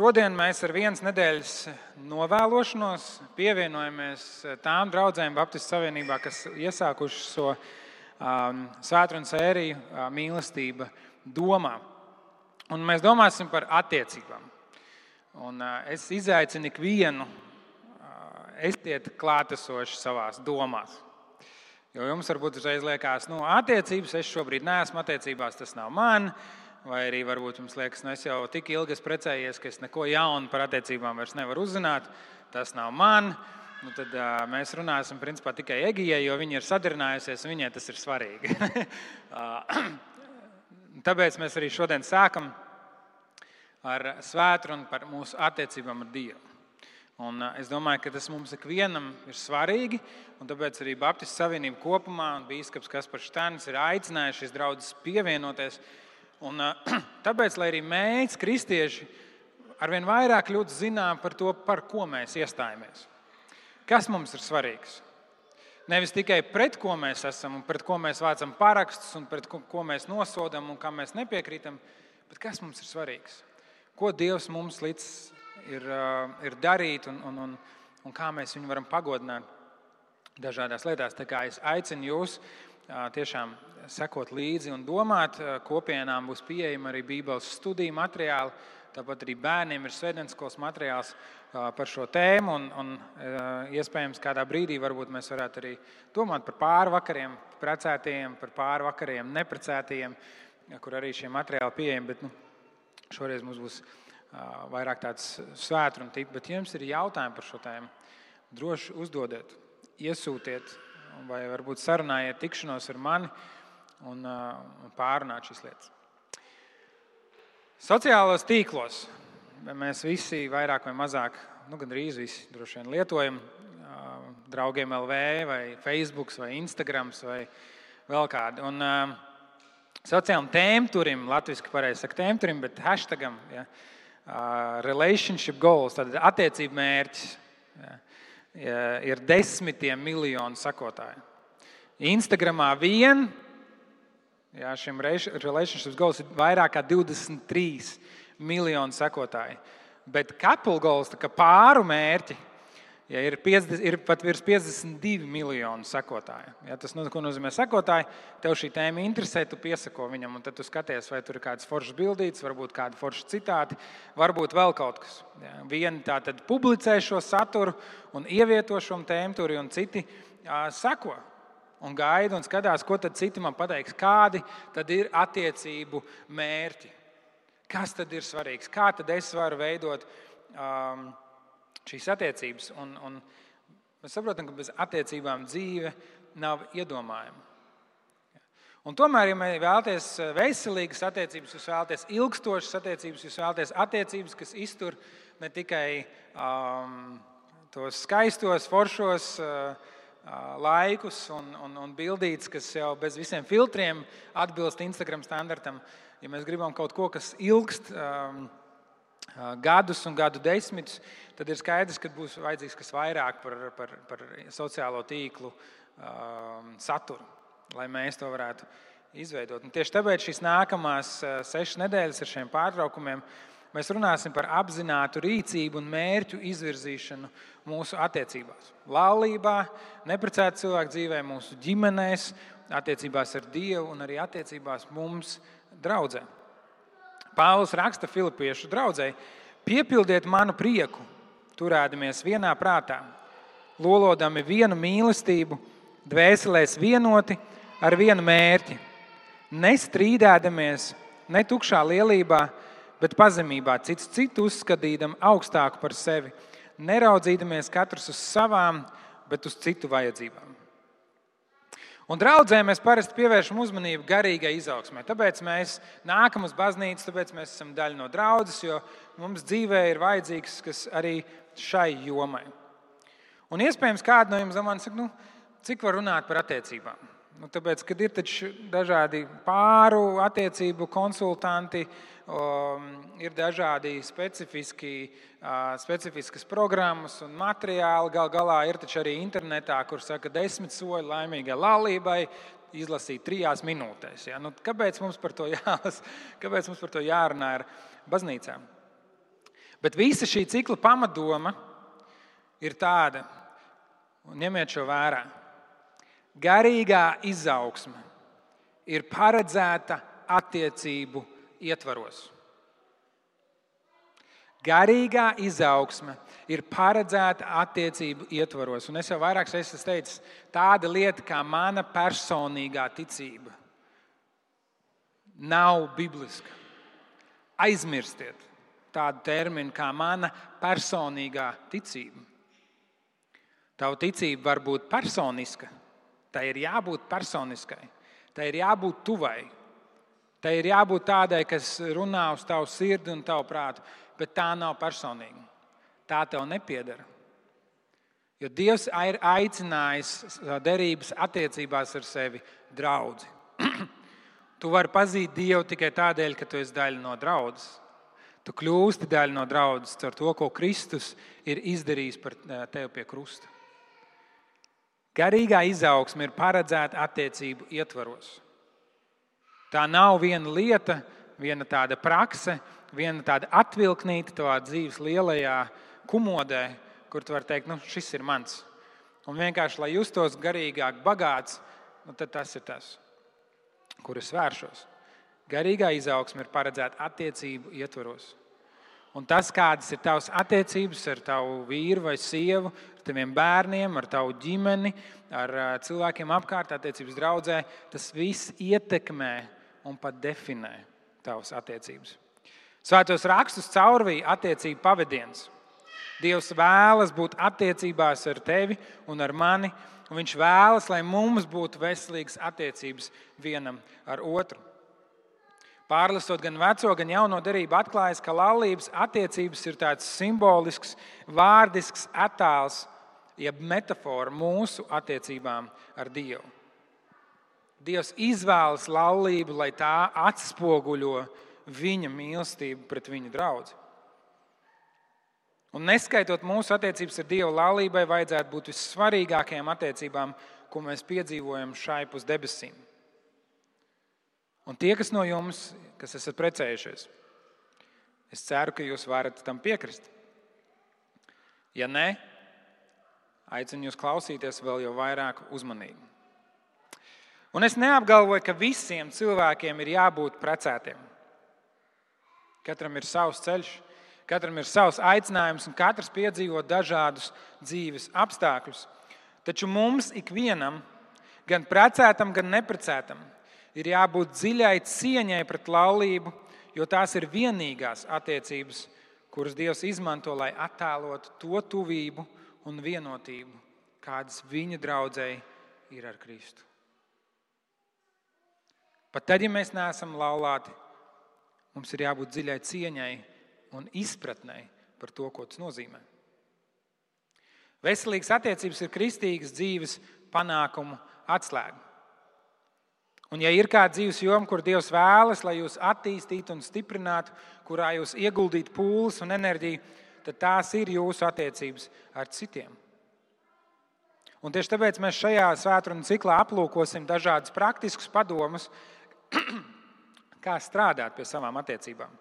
Šodien mēs ar vienas nedēļas novēlošanos pievienojamies tām draudzēm Baptistu Savienībā, kas iesākušas šo so, um, svētdienas sēriju uh, mīlestība domā. Un mēs domāsim par attiecībām. Un, uh, es izaicinu ikvienu, uh, esiet klātesoši savā domās. Jo jums varbūt uzreiz liekas, ka nu, attiecības es šobrīd neesmu attiecībās, tas nav man. Vai arī varbūt jums liekas, ka nu, es jau tik ilgi esmu precējies, ka es neko jaunu par attiecībām vairs nevaru uzzināt. Tas nav man. Nu, tad uh, mēs runāsim principā, tikai Egijai, jo viņa ir sadarinājusies un viņai tas ir svarīgi. Tāpēc mēs arī šodien sākam ar svētru un par mūsu attiecībām ar Dievu. Un es domāju, ka tas mums ikvienam ir svarīgi. Tāpēc arī Baptistu Savienība kopumā un Bīskaps Kaspars Štānis ir aicinājuši šīs draudzes pievienoties. Un, tāpēc, lai arī mēs, kristieši, arvien vairāk kļūtu zinām par to, par ko mēs iestājamies. Kas mums ir svarīgs? Nevis tikai pret ko mēs esam un pret ko mēs vācam parakstus un pret ko, mēs nosodām un kam mēs nepiekrītam, bet kas mums ir svarīgs? Ko Dievs mums līdz ir, ir darīt un, un, un, un kā mēs viņu varam pagodināt dažādās lietās. Tā kā es aicinu jūs tiešām sekot līdzi un domāt. Kopienām būs pieejama arī Bībeles studiju materiāli. Tāpat arī bērniem ir svētdienas materiāls par šo tēmu. Un, un, iespējams, kādā brīdī mēs varētu arī domāt par pārvakariem, precētajiem, par pārvakariem, neprecētajiem, kur arī šie materiāli pieejami. Bet, nu, šoreiz mums būs vairāk tāds svētru un tipu. Bet, ja jums ir jautājumi par šo tēmu, droši uzdodiet, iesūtiet, vai varbūt sarunājiet tikšanos ar mani un pārunāt šīs lietas. Sociālajos tīklos mēs visi vairāk vai mazāk, nu, gandrīz visi droši vien lietojam draugiem LV, vai Facebook, vai Instagram, vai vēl kādu. Un, uh, sociālajam tēmturim, latviešu pareizi saka tēmturim, bet hashtagam. Ja, uh, relationship goals, tad attiecību mērķis ja, ir desmitiem miljonu sakotāju. Instagramā vien jā, šim relationship goals ir vairāk kā 23 miljonu sakotāju. Bet couple goals, kā pāru mērķi, Ja ir, 50, ir pat virs 52 miljonu sekotāju. Ja, tas nu, nozīmē, sekotāji tev šī tēma interesē, tu piesako viņam, un tad tu skaties, vai tur ir kādas foršas bildītas, varbūt kādi forši citāti, varbūt vēl kaut kas. Ja, vieni tā tad publicē šo saturu un ievieto šo tēmu tur, un citi uh, seko un gaida un skatās, ko tad citi man pateiks, kādi tad ir attiecību mērķi. Kas tad ir svarīgs? Kā tad es varu veidot? Um, šīs attiecības. Un, un mēs saprotam, ka bez attiecībām dzīve nav iedomājama. Un tomēr, ja mēs vēlamies veselīgas attiecības, jūs vēlaties ilgstošas attiecības, jūs vēlaties attiecības, kas iztur ne tikai um, tos skaistos, foršos uh, laikus un, un, un bildītas, kas jau bez visiem filtriem atbilst Instagram standartam. Ja mēs gribam kaut ko, kas ilgst, um, gadus un gadu desmitus, tad ir skaidrs, ka būs vajadzīgs kas vairāk par, par, par sociālo tīklu saturu, lai mēs to varētu izveidot. Un tieši tāpēc šīs nākamās sešas nedēļas ar šiem pārtraukumiem mēs runāsim par apzinātu rīcību un mērķu izvirzīšanu mūsu attiecībās. Laulībā, neprecēta cilvēku dzīvē, mūsu ģimenēs, attiecībās ar Dievu un arī attiecībās mums draudzēm. Pāvils raksta Filipiešu draugai: Piepildiet manu prieku, turēdamies vienā prātā, lolodami vienu mīlestību, dvēselēs vienoti ar vienu mērķi. Nestrīdēdamies, ne tukšā lielībā, bet pazemībā, cits citu uzskatīdam augstāku par sevi, neraudzīdamies katrs uz savām, bet uz citu vajadzībām. Un draudzē mēs parasti pievēršam uzmanību garīgai izaugsmai. Tāpēc mēs nākam uz baznīcu, tāpēc mēs esam daļa no draudzes, jo mums dzīvē ir vajadzīgs kas arī šai jomai. Un iespējams, kāda no jums man saka, nu, cik var runāt par attiecībām? Nu, tāpēc, kad ir dažādi pāru attiecību konsultanti, um, ir dažādi specifiski, specifiskas programmas un materiāli. Gal galā ir arī internetā, kur saka, desmit soļi laimīgai laulībai. Izlasīt trijās minūtēs. Ja? Nu, kāpēc, mums jā, kāpēc mums par to jārunā ar baznīcām? Bet visa šī cikla pamatdoma ir tāda, un ņemiet šo vērā. Garīgā izaugsme ir paredzēta attiecību ietvaros. Garīgā izaugsme ir paredzēta attiecību ietvaros. Un es jau vairākas reizes teicis, tāda lieta kā mana personīgā ticība nav bibliska. Aizmirstiet tādu terminu kā mana personīgā ticība. Tava ticība var būt personiska, tai ir jābūt personiskai, tai ir jābūt tuvai. Tai ir jābūt tādai, kas runā uz tavu sirdi un tavu prātu, bet tā nav personīga. Tā tev nepiedara. Jo Dievs ir aicinājis derības attiecībās ar sevi draugu. tu vari pazīt Dievu tikai tādēļ, ka tu esi daļa no draudzes. Tu kļūsti daļa no draudzes ar to, ko Kristus ir izdarījis par eh, tevi pie krusta. Garīgā izaugsme ir paredzēta attiecību ietvaros. Tā nav viena lieta, viena tāda prakse, viena tāda atvilknīta tavā dzīves lielajā kumodē, kur tu vari teikt, nu, šis ir mans. Un vienkārši, lai justos garīgāk, bagāts, nu, tas ir tas, kur es vēršos. Garīgā izaugsme ir paredzēta attiecību ietvaros. Un tas, kādas ir tavas attiecības ar tavu vīru vai sievu, ar taviem bērniem, ar tavu ģimeni, ar cilvēkiem apkārt, attiecības draudzē, tas viss ietekmē un pat definē tavas attiecības. Svētos rakstus caurvīja attiecību pavadiens. Dievs vēlas būt attiecībās ar tevi un ar mani, un Viņš vēlas, lai mums būtu veselīgas attiecības vienam ar otru. Pārlasot gan veco, gan jauno derību, atklājas, ka laulības attiecības ir tāds simbolisks, vārdisks attēls, jeb metāfora mūsu attiecībām ar Dievu. Dievs izvēlas laulību, lai tā atspoguļo viņa mīlestību pret viņa draugu. Un neskaitot mūsu attiecības ar Dievu, laulībai vajadzētu būt vissvarīgākajām attiecībām, ko mēs piedzīvojam šai pus debesīm. Un tie, kas no jums, kas esat precējušies, es ceru, ka jūs varat tam piekrist. Ja nē, aicinu jūs klausīties vēl jau vairāk uzmanīgi. Un es neapgalvoju, ka visiem cilvēkiem ir jābūt precētiem. Katram ir savs ceļš, katram ir savs aicinājums, un katrs piedzīvo dažādus dzīves apstākļus. Taču mums ikvienam, gan precētam, gan neprecētam, ir jābūt dziļai cieņai pret laulību, jo tās ir vienīgās attiecības, kuras Dievs izmanto, lai attēlotu to tuvību un vienotību, kādas viņa draudzēji ir ar Kristu. Pat tad, ja mēs neesam laulāti, mums ir jābūt dziļai cieņai un izpratnei par to, ko tas nozīmē. Veselīgas attiecības ir kristīgas dzīves panākumu atslēga. Un, ja ir kāda dzīves joma, kur Dievs vēlas, lai jūs attīstītu un stiprinātu, kurā jūs ieguldītu pūles un enerģiju, tad tās ir jūsu attiecības ar citiem. Un tieši tāpēc mēs šajā svētdienas ciklā aplūkosim dažādas praktiskas padomas, kā strādāt pie savām attiecībām.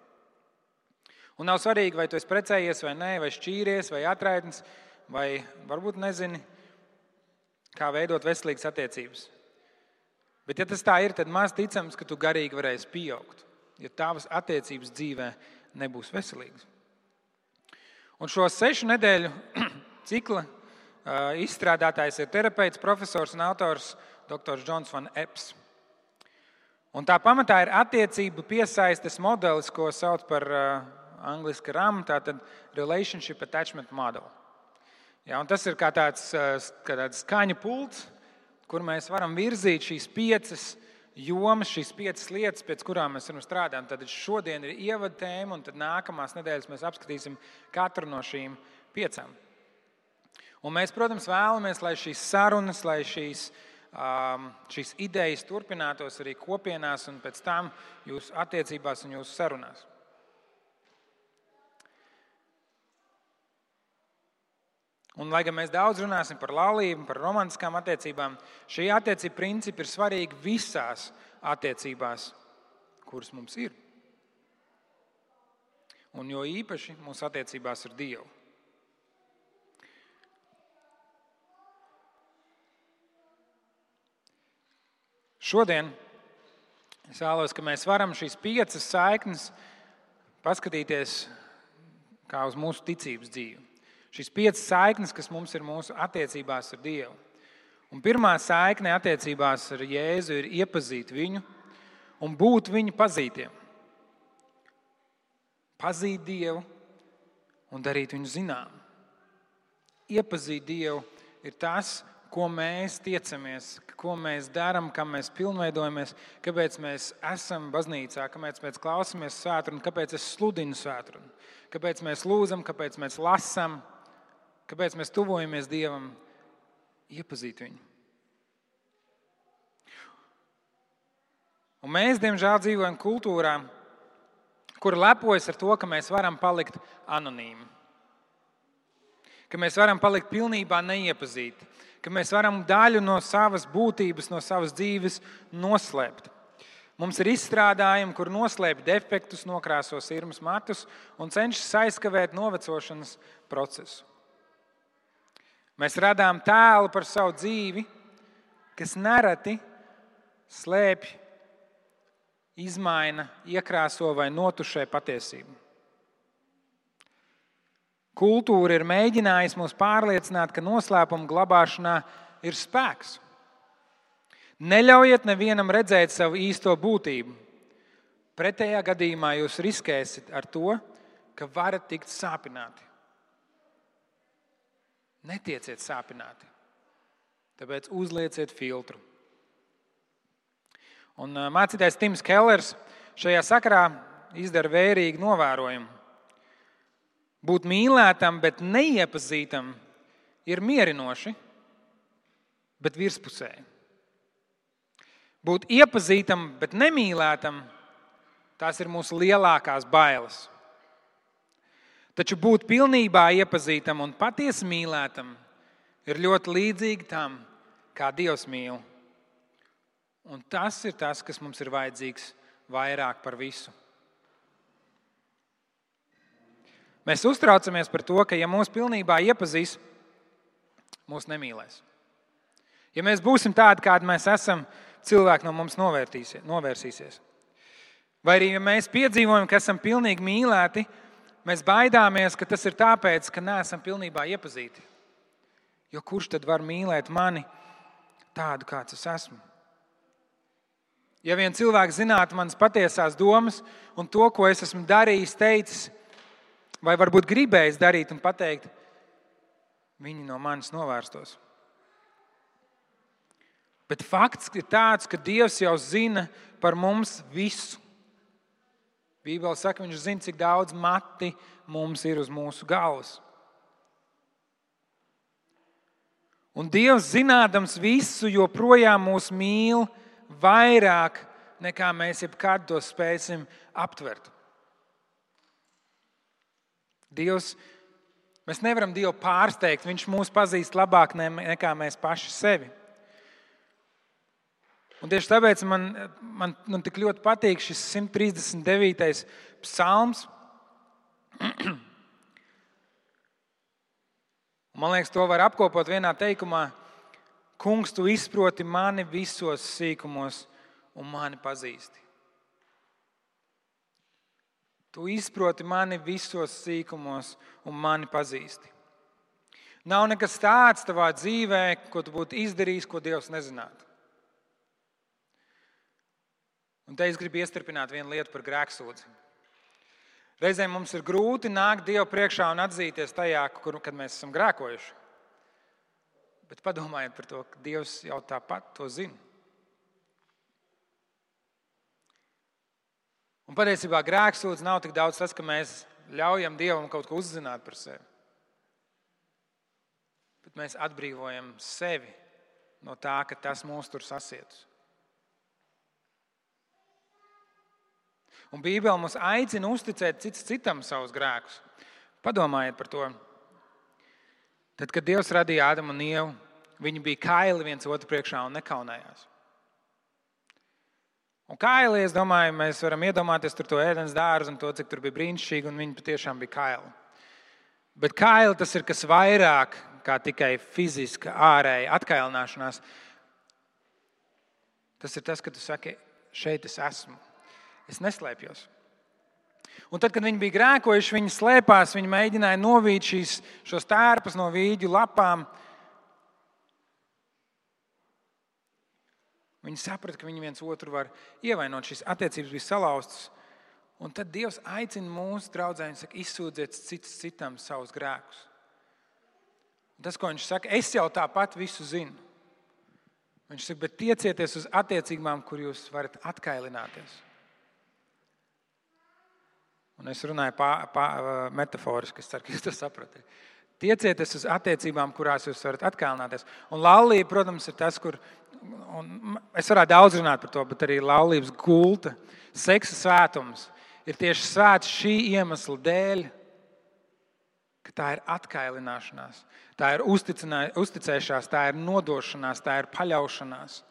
Un nav svarīgi, vai tu esi precējies vai nē, vai šķīries, vai atraitnis, vai varbūt nezini, kā veidot veselīgas attiecības. Bet, ja tas tā ir, tad maz ticams, ka tu garīgi varēsi pieaugt, ja tavas attiecības dzīvē nebūs veselīgas. Un šo sešu nedēļu cikla izstrādātājs ir terapeits, profesors un autors Dr. Jons Van Eps. Un tā pamatā ir attiecību piesaistes modelis, ko sauc par uh, angļuiski RAM, tātad Relationship Attachment Model. Ja, tas ir kā tāds, uh, kā tāds skaņa pults, kur mēs varam virzīt šīs piecas jomas, šīs piecas lietas, pēc kurām mēs varam strādāt. Tad šodien ir ievada tēma, un nākamās nedēļas mēs apskatīsim katru no šīm piecām. Un mēs, protams, vēlamies, lai šīs sarunas, lai šīs Um, šīs idejas turpinātos arī kopienās un pēc tam jūsu attiecībās un jūsu sarunās. Un, lai gan mēs daudz runāsim par laulību, par romantiskām attiecībām, šie attiecību principi ir svarīgi visās attiecībās, kuras mums ir. un jo īpaši mūsu attiecībās ar Dievu. Šodien es vēlos, ka mēs varam šīs piecas saiknes paskatīties kā uz mūsu ticības dzīvi. Šīs piecas saiknes, kas mums ir mūsu attiecībās ar Dievu. Un pirmā saikne attiecībās ar Jēzu ir iepazīt viņu un būt viņa pazītiem. Pazīt Dievu un darīt viņu zinām. Iepazīt Dievu ir tas, ko mēs tiecamies, ko mēs darām, kā mēs pilnveidojamies, kāpēc mēs esam baznīcā, kāpēc mēs klausāmies svētdienu, kāpēc es sludinu svētdienu, kāpēc mēs lūdzam, kāpēc mēs lasām, kāpēc mēs tuvojamies Dievam, iepazīt viņu. Un mēs, diemžēl, dzīvojam kultūrā, kur lepojas ar to, ka mēs varam palikt anonīmi. Ka mēs varam palikt pilnībā neiepazīti, ka mēs varam daļu no savas būtības, no savas dzīves noslēpt. Mums ir izstrādājumi, kur noslēpj defektus, nokrāso sirmas matus un cenšas aizkavēt novecošanas procesu. Mēs radām tēlu par savu dzīvi, kas nereti slēpj izmaina, iekrāso vai notušē patiesību. Kultūra ir mēģinājusi mūs pārliecināt, ka noslēpuma glabāšanā ir spēks. Neļaujiet nevienam redzēt savu īsto būtību. Pretējā gadījumā jūs riskēsiet ar to, ka varat tikt sāpināti. Netieciet sāpināti. Tāpēc uzlieciet filtru. Un mācītājs Tims Kellers šajā sakarā izdara vērīgu novērojumu. Būt mīlētam, bet neiepazītam, ir mierinoši, bet virspusēji. Būt iepazītam, bet nemīlētam, tās ir mūsu lielākās bailes. Taču būt pilnībā iepazītam un patiesi mīlētam ir ļoti līdzīgi tam, kā Dievs mīl. Un tas ir tas, kas mums ir vajadzīgs vairāk par visu. Mēs uztraucamies par to, ka, ja mūs pilnībā iepazīs, mūs nemīlēs. Ja mēs būsim tādi, kādi mēs esam, cilvēki no mums novērsīsies. Vai arī, ja mēs piedzīvojam, ka esam pilnīgi mīlēti, mēs baidāmies, ka tas ir tāpēc, ka neesam pilnībā iepazīti. Jo kurš tad var mīlēt mani tādu, kāds es esmu? Ja vien cilvēks zinātu manas patiesās domas un to, ko es esmu darījis, teicis, vai varbūt gribējis darīt un pateikt, viņi no manis novērstos. Bet fakts ir tāds, ka Dievs jau zina par mums visu. Bībeli saka, viņš zina, cik daudz mati mums ir uz mūsu galvas. Un Dievs, zinādams visu, joprojām mūs mīl vairāk nekā mēs jebkad to spēsim aptvert. Dievs, mēs nevaram Dievu pārsteigt. Viņš mūs pazīst labāk nekā mēs paši sevi. Un tieši tāpēc man, man, man tik ļoti patīk šis 139. psalms. Man liekas, to var apkopot vienā teikumā. Kungs, tu izproti mani visos sīkumos un mani pazīsti. Tu izproti mani visos sīkumos un mani pazīsti. Nav nekas tāds tavā dzīvē, ko tu būtu izdarījis, ko Dievs nezinātu. Un te es gribu iestrādāt vienu lietu par grēksūdzi. Reizēm mums ir grūti nākt Dievu priekšā un atzīties tajā, kur, kad mēs esam grēkojuši. Bet padomājiet par to, ka Dievs jau tāpat to zina. Un patiesībā grēksūdz nav tik daudz tas, ka mēs ļaujam Dievam kaut ko uzzināt par sevi. Bet mēs atbrīvojam sevi no tā, ka tas mūs tur sasietus. Un Bībele mums aicina uzticēt cits citam savus grēkus. Padomājiet par to. Tad, kad Dievs radīja Ādamu un Ievu, viņi bija kaili viens otru priekšā un nekaunējās. Un kaili, es domāju, mēs varam iedomāties to ēdienas dārzu un to, cik tur bija brīnišķīgi, un viņi patiešām bija kaili. Bet kaili tas ir kas vairāk kā tikai fiziska, ārēja atkailināšanās. Tas ir tas, ka tu saki, šeit es esmu. Es neslēpjos. Un tad, kad viņi bija grēkojuši, viņi slēpās, viņi mēģināja novīt šīs, šos tērpus no vīģu lapām. Viņi saprata, ka viņi viens otru var ievainot, šīs attiecības bija salauztas. Un tad Dievs aicina mūsu draugiem, izsūdziet cits citam savus grēkus. Tas, ko viņš saka, es jau tāpat visu zinu. Viņš saka, bet tiecieties uz attiecībām, kur jūs varat atkailināties. Un es runāju pā, metaforiski, es ceru, ka jūs to saprotat. Tiecieties uz attiecībām, kurās jūs varat atkailināties. Un laulība, protams, ir tas, kur es varētu daudz runāt par to, bet arī laulības gulta, seksa svētums ir tieši svēts šī iemesla dēļ, ka tā ir atkailināšanās, tā ir uzticēšanās, tā ir nodošanās, tā ir paļaušanās.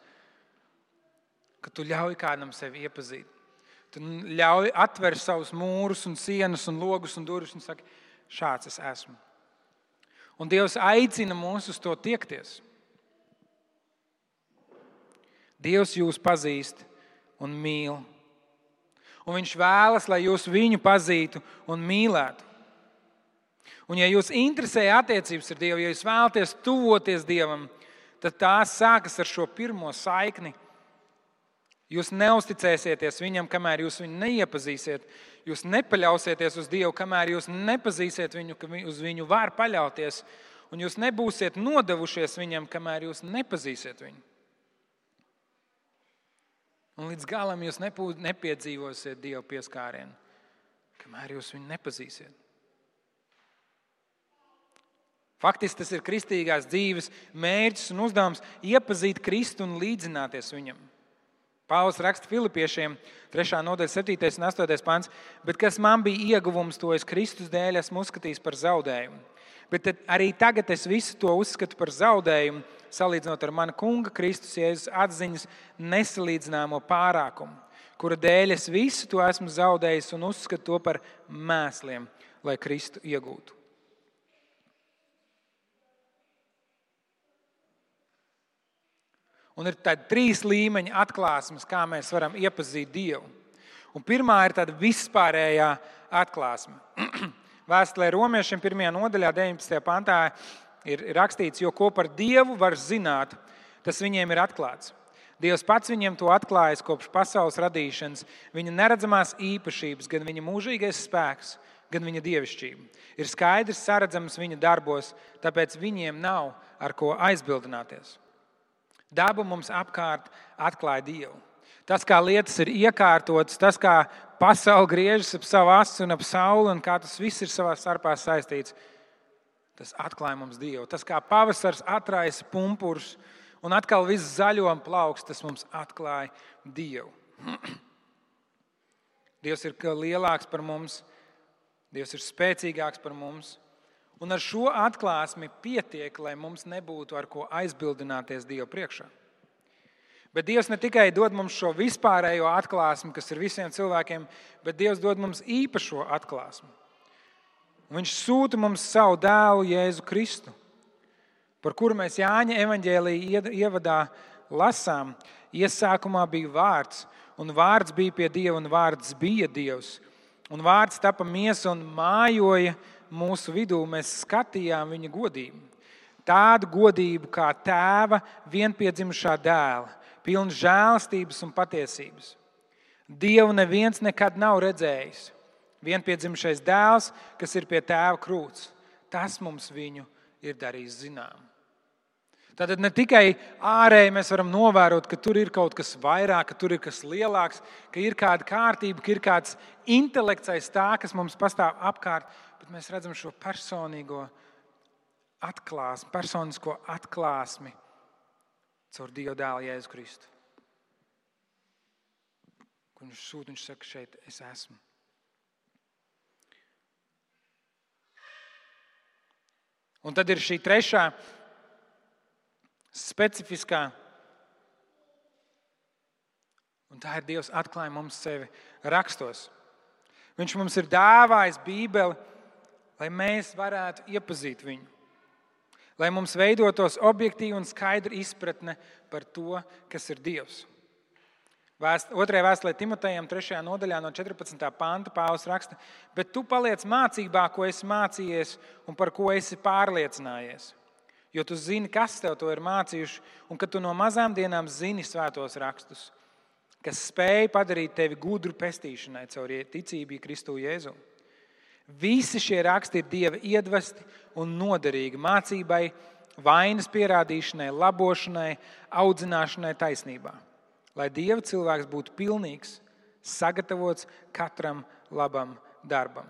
Ka tu ļauj kādam sevi iepazīt. Tu ļauj atvērt savus mūrus, un sienas, un logus un durvis un saki, šāds es esmu. Un Dievs aicina mūs uz to tiekties. Dievs jūs pazīst un mīl. Un Viņš vēlas, lai jūs viņu pazītu un mīlētu. Un, ja jūs interesē attiecības ar Dievu, ja jūs vēlaties tuvoties Dievam, tad tās sākas ar šo pirmo saikni. Jūs neusticēsieties viņam, kamēr jūs viņu neiepazīsiet. Jūs nepaļausieties uz Dievu, kamēr jūs nepazīsiet viņu, ka uz viņu var paļauties. Un jūs nebūsiet nodevušies viņam, kamēr jūs nepazīsiet viņu. Un līdz galam jūs nepiedzīvosiet Dieva pieskārienu, kamēr jūs viņu nepazīsiet. Faktiski tas ir kristīgās dzīves mērķis un uzdevums iepazīt Kristu un līdzināties viņam. Pāvils raksta Filipiešiem, 3. nodaļa, 7. un 8. pāns, bet kas man bija ieguvums, to es Kristus dēļ esmu uzskatījis par zaudējumu. Bet arī tagad es visu to uzskatu par zaudējumu, salīdzinot ar mana kunga Kristus Jēzus atziņas nesalīdzināmo pārākumu, kura dēļ es visu to esmu zaudējis un uzskatu to par mēsliem, lai Kristu iegūtu. Un ir tādi trīs līmeņi atklāsmes, kā mēs varam iepazīt Dievu. Un pirmā ir tāda vispārējā atklāsme. Vēstulē romiešiem, 1. nodaļā, 19. pantā, ir rakstīts, jo ko par Dievu var zināt, tas viņiem ir atklāts. Dievs pats viņiem to atklājis kopš pasaules radīšanas, viņa neredzamās īpašības, gan viņa mūžīgais spēks, gan viņa dievišķība. Ir skaidrs, saredzams viņa darbos, tāpēc viņiem nav ar ko aizbildināties. Daba mums apkārt atklāja Dievu. Tas, kā lietas ir iekārtotas, tas, kā pasaule griežas ap savu asu un ap sauli, un kā tas viss ir savā starpā saistīts, tas atklāja mums Dievu. Tas, kā pavasars atraisa pumpurus un atkal viss zaļo un plauks, tas mums atklāja Dievu. Dievs ir lielāks par mums, Dievs ir spēcīgāks par mums. Un ar šo atklāsmi pietiek, lai mums nebūtu ar ko aizbildināties Dieva priekšā. Bet Dievs ne tikai dod mums šo vispārējo atklāsmi, kas ir visiem cilvēkiem, bet Dievs dod mums īpašo atklāsmi. Viņš sūta mums savu dēlu, Jēzu Kristu, par kuru mēs Jāņa evanģēlīja ievadā lasām. Iesākumā bija vārds, un vārds bija pie Dieva, un vārds bija Dievs. Un vārds tapa miesa un mājoja mūsu vidū, mēs skatījām viņa godību. Tādu godību kā tēva vienpiedzimušā dēla, pilna žēlastības un patiesības. Dievu neviens nekad nav redzējis. Vienpiedzimušais dēls, kas ir pie tēva krūts, tas mums viņu ir darījis zinām. Tātad ne tikai ārēji mēs varam novērot, ka tur ir kaut kas vairāk, ka tur ir kas lielāks, ka ir kāda kārtība, ka ir kāds intelekts aiz tā, kas mums pastāv apkārt, bet mēs redzam šo personīgo atklāsmi, personisko atklāsmi caur Dieva dēlu Jēzu Kristu. Kur viņš sūta, viņš saka, šeit es esmu. Un tad ir šī trešā specifiskā un tā ir Dievs atklāja mums sevi rakstos. Viņš mums ir dāvājis Bībeli, lai mēs varētu iepazīt viņu. Lai mums veidotos objektīva un skaidra izpratne par to, kas ir Dievs. Vēst, otrajā vēstulē Timotejam, 3. nodaļā, no 14. panta Pāvils raksta, bet tu paliec mācībā, ko esi mācījies un par ko esi pārliecinājies. Jo tu zini, kas tev to ir mācījuši, un ka tu no mazām dienām zini svētos rakstus, kas spēj padarīt tevi gudru pestīšanai caur ticību Kristu Jēzu. Visi šie raksti ir Dieva iedvesti un noderīgi mācībai, vainas pierādīšanai, labošanai, audzināšanai taisnībā lai Dieva cilvēks būtu pilnīgs, sagatavots katram labam darbam.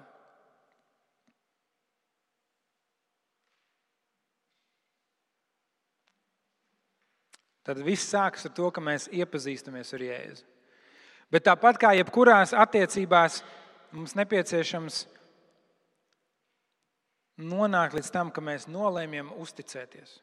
Tad viss sākas ar to, ka mēs iepazīstamies ar Jēzu. Bet tāpat kā jebkurās attiecībās, mums nepieciešams nonākt līdz tam, ka mēs nolēmjam uzticēties.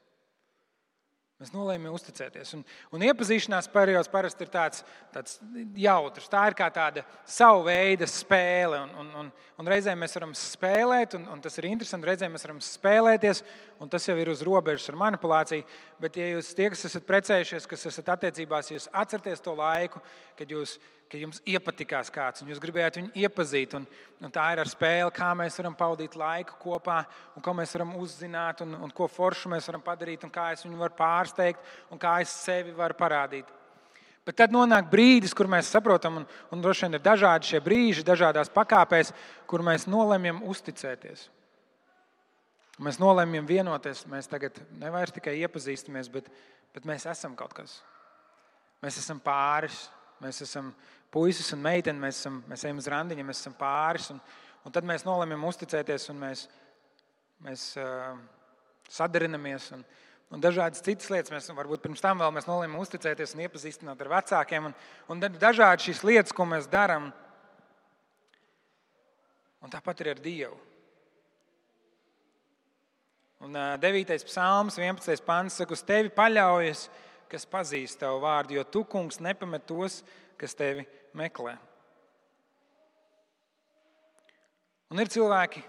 Mēs nolēmām uzticēties. Un, un iepazīšanās periods parasti ir tāds, tāds jautrs. Tā ir kā tāda sava veida spēle. Un, un, un, un reizēm mēs varam spēlēt, un, un tas ir interesanti. Reizēm mēs varam spēlēties, un tas jau ir uz robežas ar manipulāciju. Bet, ja jūs tie, kas esat precējušies, kas esat attiecībās, jūs atcerieties to laiku, kad jūs ka jums iepatikās kāds un jūs gribējāt viņu iepazīt. Un, un tā ir ar spēli, kā mēs varam pavadīt laiku kopā, un ko mēs varam uzzināt, un, un ko foršu mēs varam padarīt, un kā es viņu varu pārsteigt, un kā es sevi varu parādīt. Bet tad nonāk brīdis, kur mēs saprotam, un, un droši vien ir dažādi šie brīži, dažādās pakāpēs, kur mēs nolemjam uzticēties. Mēs nolemjam vienoties. Mēs tagad nevis tikai iepazīstamies, bet, bet mēs esam kaut kas. Mēs esam pāris. Mēs esam puisis un meitene, mēs, esam, mēs ejam uz randiņu, mēs esam pāris. Un, un tad mēs nolemjam uzticēties un mēs, mēs uh, sadarinamies. Un, un dažādas citas lietas. Mēs varbūt pirms tam vēl nolēmām uzticēties un iepazīstināt ar vecākiem. Un, un dažādi šīs lietas, ko mēs darām. Un tāpat ir ar Dievu. Un, uh, 9. psalms, 11. pāns saka, uz tevi paļaujas kas pazīst tavu vārdu, jo tu, kungs, nepamet tos, kas tevi meklē. Un ir cilvēki,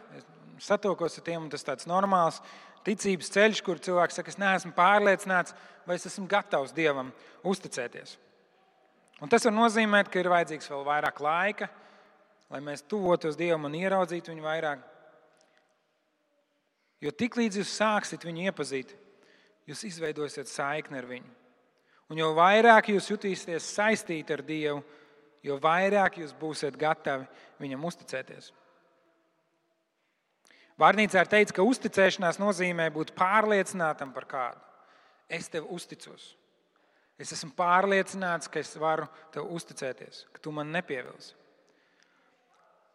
satokos ar tiem, un tas ir tāds normāls ticības ceļš, kur cilvēks saka, es neesmu pārliecināts, vai es esmu gatavs Dievam uzticēties. Un tas var nozīmēt, ka ir vajadzīgs vēl vairāk laika, lai mēs tuvotos Dievam un ieraudzītu viņu vairāk. Jo tiklīdz jūs sāksiet viņu iepazīt, jūs izveidosiet saikni ar viņu. Un jo vairāk jūs jutīsieties saistīti ar Dievu, jo vairāk jūs būsiet gatavi viņam uzticēties. Vārnīcā ir teikts, ka uzticēšanās nozīmē būt pārliecinātam par kādu. Es tev uzticos. Es esmu pārliecināts, ka es varu tev uzticēties, ka tu man nepievilsi.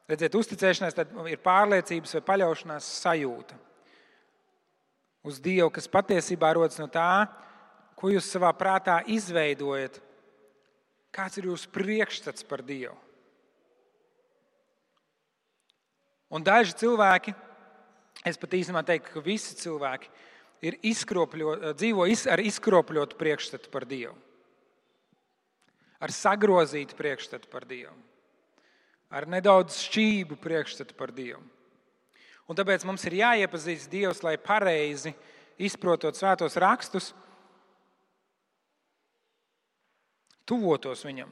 Redziet, uzticēšanās ir pārliecības vai paļaušanās sajūta uz Dievu, kas patiesībā rodas no tā, ko jūs savā prātā izveidojat, kāds ir jūsu priekšstats par Dievu. Un daži cilvēki, es pat īstenībā teiktu, ka visi cilvēki dzīvo ar izkropļotu priekšstatu par Dievu, ar sagrozītu priekšstatu par Dievu, ar nedaudz šķību priekšstatu par Dievu. Un tāpēc mums ir jāiepazīst Dievs, lai pareizi izprotot svētos rakstus tuvotos viņam.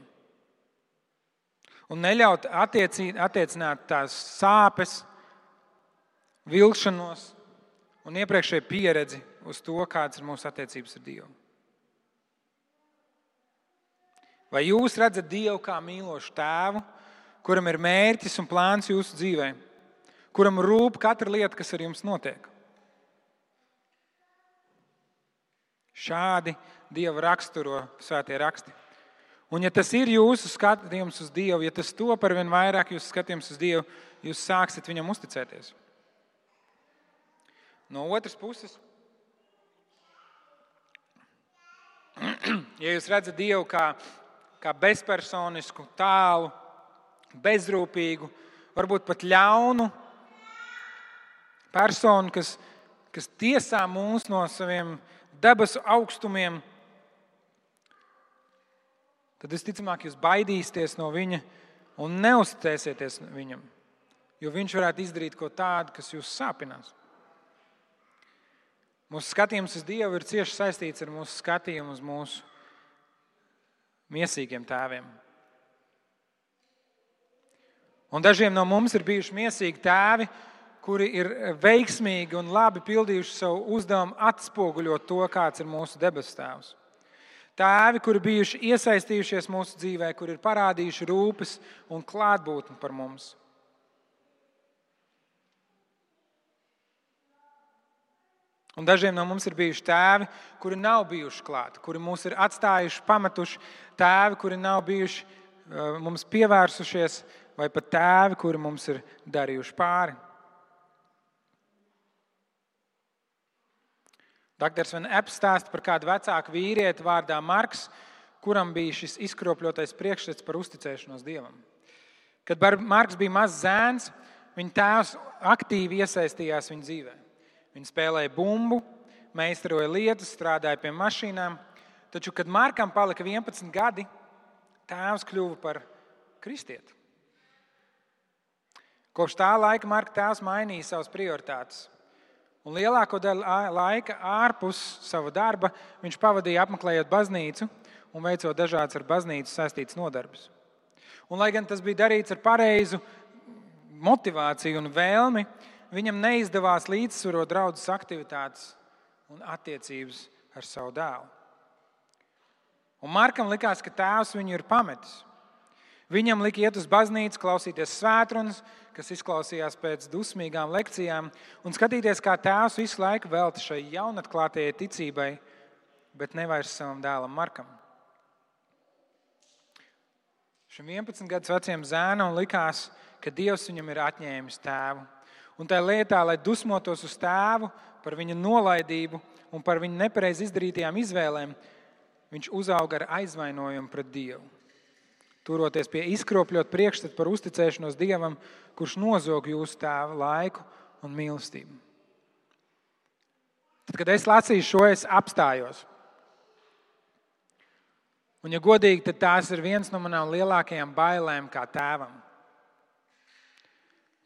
Un neļaut attiecī, attiecināt tās sāpes, vilšanos un iepriekšēju pieredzi uz to, kādas ir mūsu attiecības ar Dievu. Vai jūs redzat Dievu kā mīlošu tēvu, kuram ir mērķis un plāns jūsu dzīvē, kuram rūp katra lieta, kas ar jums notiek? Šādi Dieva raksturo svētie raksti. Un, ja tas ir jūsu skatījums uz Dievu, ja tas to par vien vairāk jūsu skatījums uz Dievu, jūs sāksiet viņam uzticēties. No otras puses, ja jūs redzat Dievu kā, kā bezpersonisku, tālu, bezrūpīgu, varbūt pat ļaunu personu, kas, kas tiesā mūs no saviem debesu augstumiem, tad visticamāk jūs baidīsieties no viņa un neusticēsieties viņam, jo viņš varētu izdarīt ko tādu, kas jūs sāpinās. Mūsu skatījums uz Dievu ir cieši saistīts ar mūsu skatījumu uz mūsu mīsīgiem tēviem. Un dažiem no mums ir bijuši mīsīgi tēvi, kuri ir veiksmīgi un labi pildījuši savu uzdevumu, atspoguļot to, kāds ir mūsu debesu tēvs. Tēvi, kuri bijuši iesaistījušies mūsu dzīvē, kuri ir parādījuši rūpes un klātbūtni par mums. Un dažiem no mums ir bijuši tēvi, kuri nav bijuši klāti, kuri mūs ir atstājuši, pametuši, tēvi, kuri nav bijuši eh, mums pievērsušies, vai pat tēvi, kuri mums ir darījuši pāri. Dr. Van Epps stāsta par kādu vecāku vīrieti vārdā Marks, kuram bija šis izkropļotais priekšstats par uzticēšanos Dievam. Kad Marks bija mazs zēns, viņa tēvs aktīvi iesaistījās viņa dzīvē. Viņš spēlēja bumbu, meistaroja lietas, strādāja pie mašīnām. Taču, kad Markam palika 11 gadi, tēvs kļuva par kristieti. Kopš tā laika Marka tēvs mainīja savas prioritātes. Un lielāko daļu laika ārpus sava darba viņš pavadīja apmeklējot baznīcu un veicot dažādas ar baznīcu saistītas nodarbes. Un, lai gan tas bija darīts ar pareizu motivāciju un vēlmi, viņam neizdevās līdzsvarot draudzes aktivitātes un attiecības ar savu dēlu. Un Markam likās, ka tēvs viņu ir pametis. Viņam lika iet uz baznīcu, klausīties svētrunas, kas izklausījās pēc dusmīgām lekcijām, un skatīties, kā tēvs visu laiku veltīja šai jaunatklātajai ticībai, bet nevairs savam dēlam Markam. Šim 11 gadus vecajam zēnam likās, ka Dievs viņam ir atņēmis tēvu. Un tā lietā, lai dusmotos uz tēvu par viņa nolaidību un par viņa nepareizi izdarītajām izvēlēm, viņš uzauga ar aizvainojumu pret Dievu turoties pie izkropļot priekšstatu par uzticēšanos Dievam, kurš nozog jūsu tēva laiku un mīlestību. Tad, kad es lasīju šo, es apstājos. Un, ja godīgi, tad tās ir viens no manām lielākajām bailēm kā tēvam.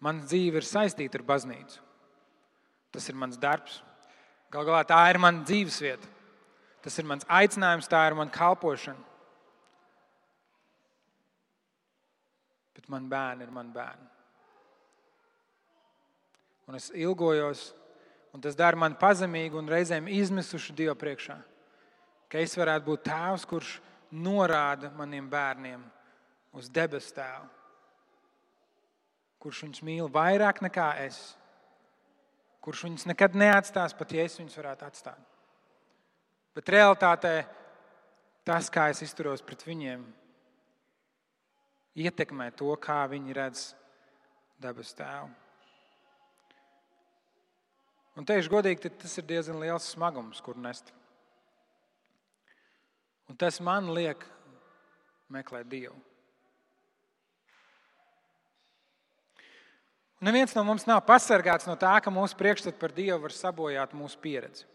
Mana dzīve ir saistīta ar baznīcu. Tas ir mans darbs. Galu galā tā ir mana dzīvesvieta. Tas ir mans aicinājums, tā ir mana kalpošana. Bet man bērni ir mani bērni. Un es ilgojos, un tas dara mani pazemīgu un reizēm izmisušu Dievu priekšā. Ka es varētu būt tēvs, kurš norāda maniem bērniem uz debesu tēvu, kurš viņus mīl vairāk nekā es, kurš viņus nekad neatstās, pat ja es viņus varētu atstāt. Bet realtātē tas, kā es izturos pret viņiem, ietekmē to, kā viņi redz dabas tēvu. Un teikšu godīgi, tas ir diezgan liels smagums, kur nest. Un tas man liek meklēt Dievu. Un neviens no mums nav pasargāts no tā, ka mūsu priekšstats par Dievu var sabojāt mūsu pieredzi.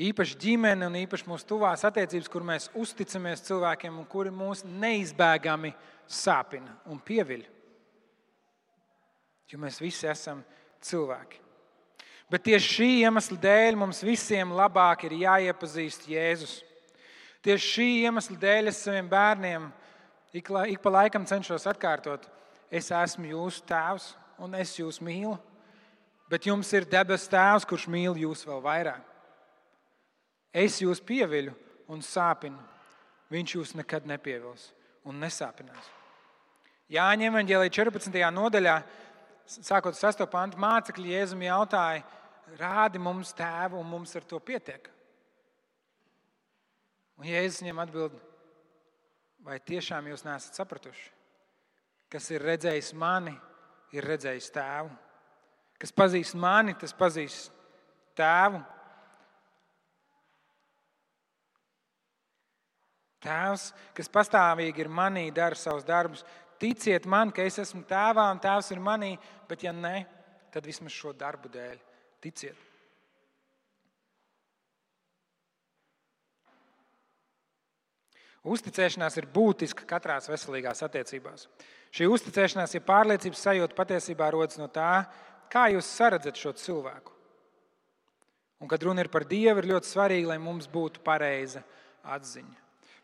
Īpaši ģimene un īpaši mūsu tuvās attiecības, kur mēs uzticamies cilvēkiem un kuri mūs neizbēgami sāpina un pieviļ. Jo mēs visi esam cilvēki. Bet tieši šī iemesla dēļ mums visiem labāk ir jāiepazīst Jēzus. Tieši šī iemesla dēļ es saviem bērniem ik, ik pa laikam cenšos atkārtot, es esmu jūsu tēvs un es jūs mīlu. Bet jums ir debesu tēvs, kurš mīl jūs vēl vairāk. Es jūs pieviļu un sāpinu. Viņš jūs nekad nepievils un nesāpinās. Jāņem evanģēlī 14. nodaļā, sākot ar 6. pantu, mācekļi Jēzum jautāja, rādi mums tēvu, un mums ar to pietiek. Un Jēzus viņam atbild, vai tiešām jūs nesat sapratuši? Kas ir redzējis mani, ir redzējis tēvu. Kas pazīst mani, tas pazīst tēvu. Tēvs, kas pastāvīgi ir manī, dara savus darbus. Ticiet man, ka es esmu tēvā un tēvs ir manī, bet ja nē, tad vismaz šo darbu dēļ ticiet. Uzticēšanās ir būtiska katrās veselīgās attiecībās. Šī uzticēšanās, ja pārliecības sajūta patiesībā rodas no tā, kā jūs saredzat šo cilvēku. Un, kad runa ir par Dievu, ir ļoti svarīgi, lai mums būtu pareiza atziņa,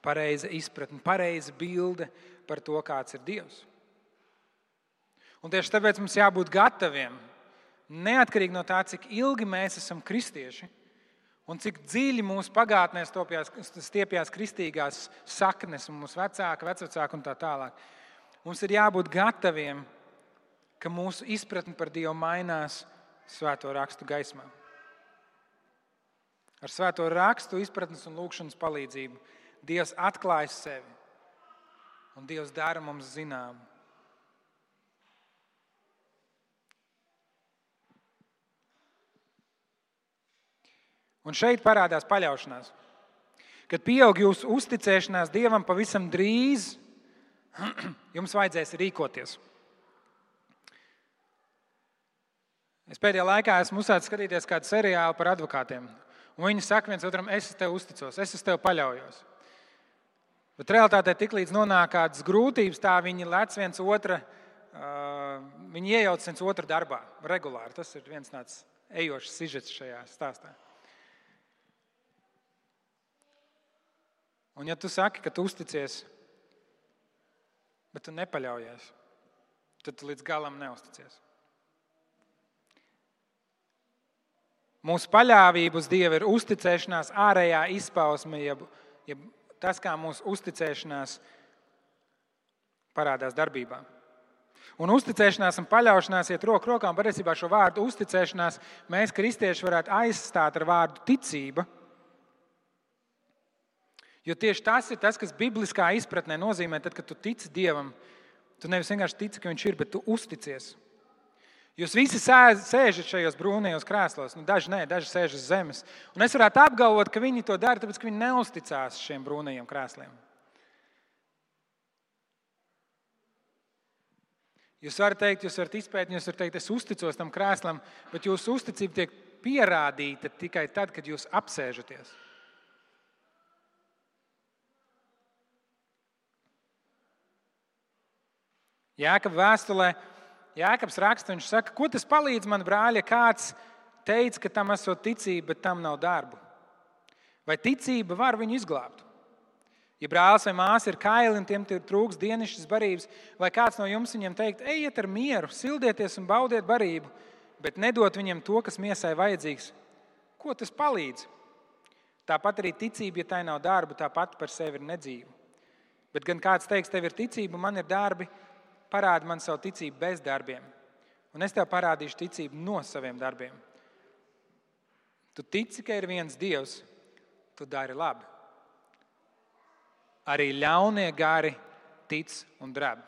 pareiza izpratne, pareiza bilde par to, kāds ir Dievs. Un tieši tāpēc mums jābūt gataviem, neatkarīgi no tā, cik ilgi mēs esam kristieši un cik dziļi mūsu pagātnē stiepjas kristīgās saknes, mūsu vecāki, vecāki un tā tālāk. Mums ir jābūt gataviem, ka mūsu izpratne par Dievu mainās svēto rakstu gaismā. Ar svēto rakstu izpratnes un lūkšanas palīdzību Dievs atklājas sevi un Dievs dara mums zināmu. Un šeit parādās paļaušanās. Kad pieaug jūsu uzticēšanās Dievam pavisam drīz, jums vajadzēs rīkoties. Es pēdējā laikā esmu uzsācis skatīties kādu seriālu par advokātiem. Viņi saka viens otram, es tev uzticos, es uz tevi paļaujos. Bet realtātē tiklīdz nonāk kādas grūtības, tā viņi lec viens otru, viņi iejauc viens otru darbā regulāri. Tas ir viens tāds ejošs sižets šajā stāstā. Un ja tu saki, ka tu uzticies, bet tu nepaļaujies, tad tu līdz galam neusticies. Mūsu paļāvība uz Dievu ir uzticēšanās ārējā izpausme, jeb, jeb tas, kā mūsu uzticēšanās parādās darbībā. Un uzticēšanās un paļaušanās iet roku rokā. Patiesībā šo vārdu uzticēšanās mēs, kristieši, varētu aizstāt ar vārdu ticība. Jo tieši tas ir tas, kas bibliskā izpratnē nozīmē, tad, kad tu tici Dievam, tu nevis vienkārši tici, ka Viņš ir, bet tu uzticies. Jūs visi sēžat šajos brūnajos krēslos, nu, daži nē, daži sēž uz zemes. Un es varētu apgalvot, ka viņi to dara, tāpēc ka viņi neusticās šiem brūnajiem krēsliem. Jūs varat teikt, jūs varat izpētīt, jūs varat teikt, es uzticos tam krēslam, bet jūsu uzticība tiek pierādīta tikai tad, kad jūs apsēžaties. Jēkab vēstulē Jēkabs raksta, viņš saka, ko tas palīdz man, brāļi, ja kāds teica, ka tam esot ticība, bet tam nav darbu. Vai ticība var viņu izglābt? Ja brālis vai māsa ir kaili un tiem trūks dienasčas barības, vai kāds no jums viņiem teikt, ejiet ar mieru, sildieties un baudiet barību, bet nedot viņiem to, kas miesai vajadzīgs, ko tas palīdz? Tāpat arī ticība, ja tai nav darba, tāpat par sevi ir nedzīva. Bet gan kāds teiks, tev ir ticība, man ir darbi, parādi man savu ticību bez darbiem, un es tev parādīšu ticību no saviem darbiem. Tu tici, ka ir viens Dievs, tu dari labi. Arī ļaunie gari tic un drēb.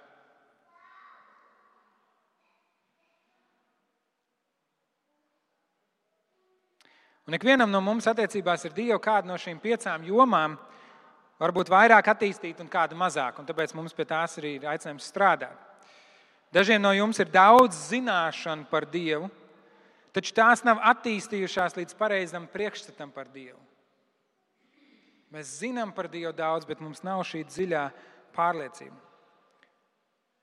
Un ikvienam no mums attiecībās ir Dieva kāda no šīm piecām jomām, varbūt vairāk attīstīta un kāda mazāk. Un tāpēc mums pie tās arī ir aicinājums strādāt. Dažiem no jums ir daudz zināšanu par Dievu, taču tās nav attīstījušās līdz pareizam priekšstatam par Dievu. Mēs zinām par Dievu daudz, bet mums nav šī dziļā pārliecība.